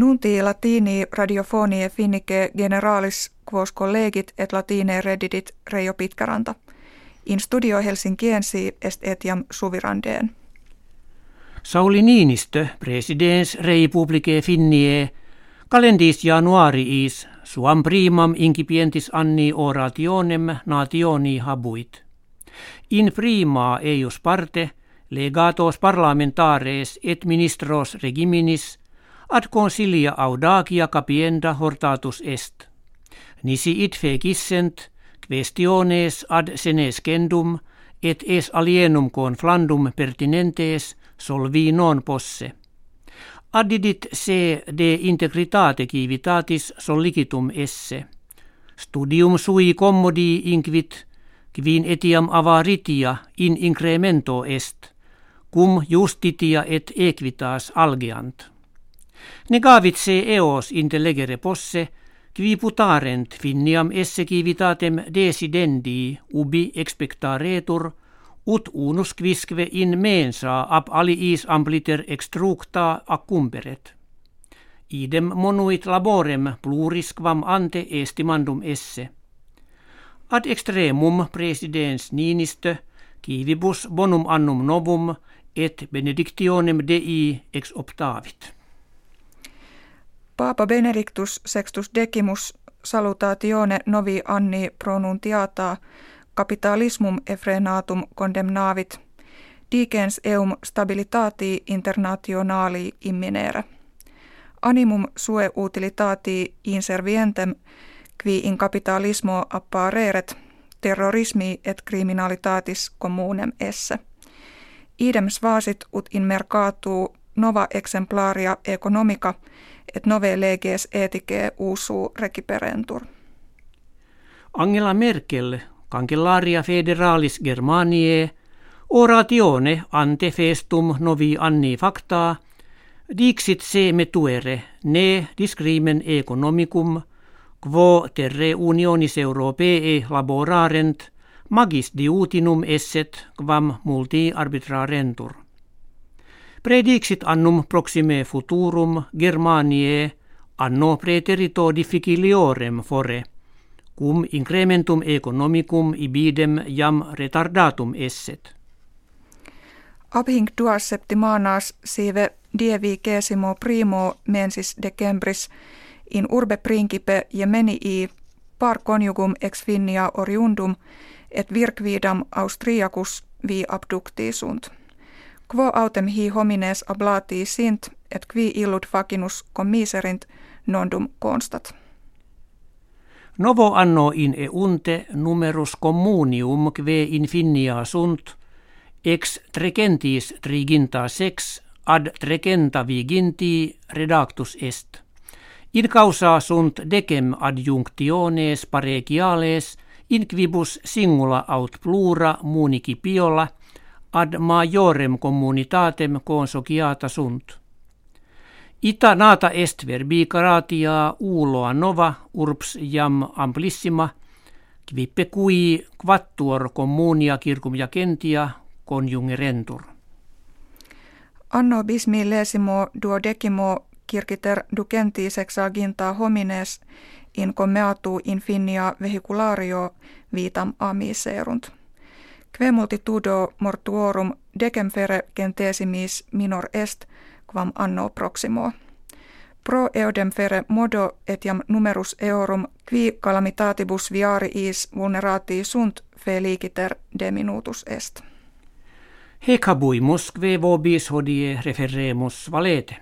Nunti latini radiofonie finnike generalis quos collegit et latine reddidit Reijo Pitkäranta. In studio Helsinkiensi est etiam suvirandeen. Sauli Niinistö, presidens republike finnie, kalendis januariis suam primam incipientis anni orationem nationi habuit. In prima eius parte legatos parlamentares et ministros regiminis ad consilia audacia capienda hortatus est. Nisi it fecissent questiones ad senescendum et es alienum conflandum pertinentes solvi non posse. Addidit se de integritate civitatis sollicitum esse. Studium sui commodi inquit, quin etiam avaritia in incremento est, cum justitia et equitas algeant. Negavit se eos intellegere posse, qui putarent finniam esse civitatem desidendi ubi expectaretur, ut unus quisque in mensa ab aliis ampliter extructa accumperet. Idem monuit laborem plurisquam ante estimandum esse. Ad extremum presidens Niinistö, kivibus bonum annum novum et benedictionem Dei ex optavit. Paapa Benedictus Sextus Decimus salutatione novi anni pronuntiata capitalismum effrenatum condemnavit digens eum stabilitati internationali imminere. Animum sue utilitati inservientem qui in capitalismo appareret terrorismi et criminalitatis communem esse. Idem svasit ut in mercatu nova exemplaria economica et nove leges ethicae usu reciperentur. Angela Merkel, Cancellaria federalis Germaniae, oratione ante festum novi anni facta, dixit se metuere ne discrimen economicum, quo terre unionis europee laborarent, magis diutinum esset quam multi arbitrarentur. Predixit annum proxime futurum Germaniae anno preterito difficiliorem fore, cum incrementum economicum ibidem jam retardatum esset. Abhinc duas septimanas sive dievicesimo primo mensis decembris in urbe principe ja menii par conjugum ex finnia oriundum et virquidam Austriacus vi abducti sunt. Quo autem hi homines ablati sint et qui illud facinus commiserint nondum constat. Novo anno in eunte numerus communium kve infinia sunt, ex trecentis triginta sex ad trecenta viginti redactus est. In causa sunt decem adjunctiones paregiales in quibus singula aut plura munici piola ad majorem communitatem consociata sunt. Ita nata est verbi caratia uloa nova urbs jam amplissima, quippe cui quattuor communia circum jacentia conjungerentur. Anno bismillesimo duodecimo kirkiter ducenti sexaginta homines in commeatu infinia vehiculario vitam amiserunt. Que multitudo mortuorum decem fere centesimis minor est – quam anno proximo. Pro eodem fere modo etiam numerus eorum qui calamitatibus viariis vulnerati sunt feliciter de minutus est. Hec habuimus kve vobis hodie referemus valete.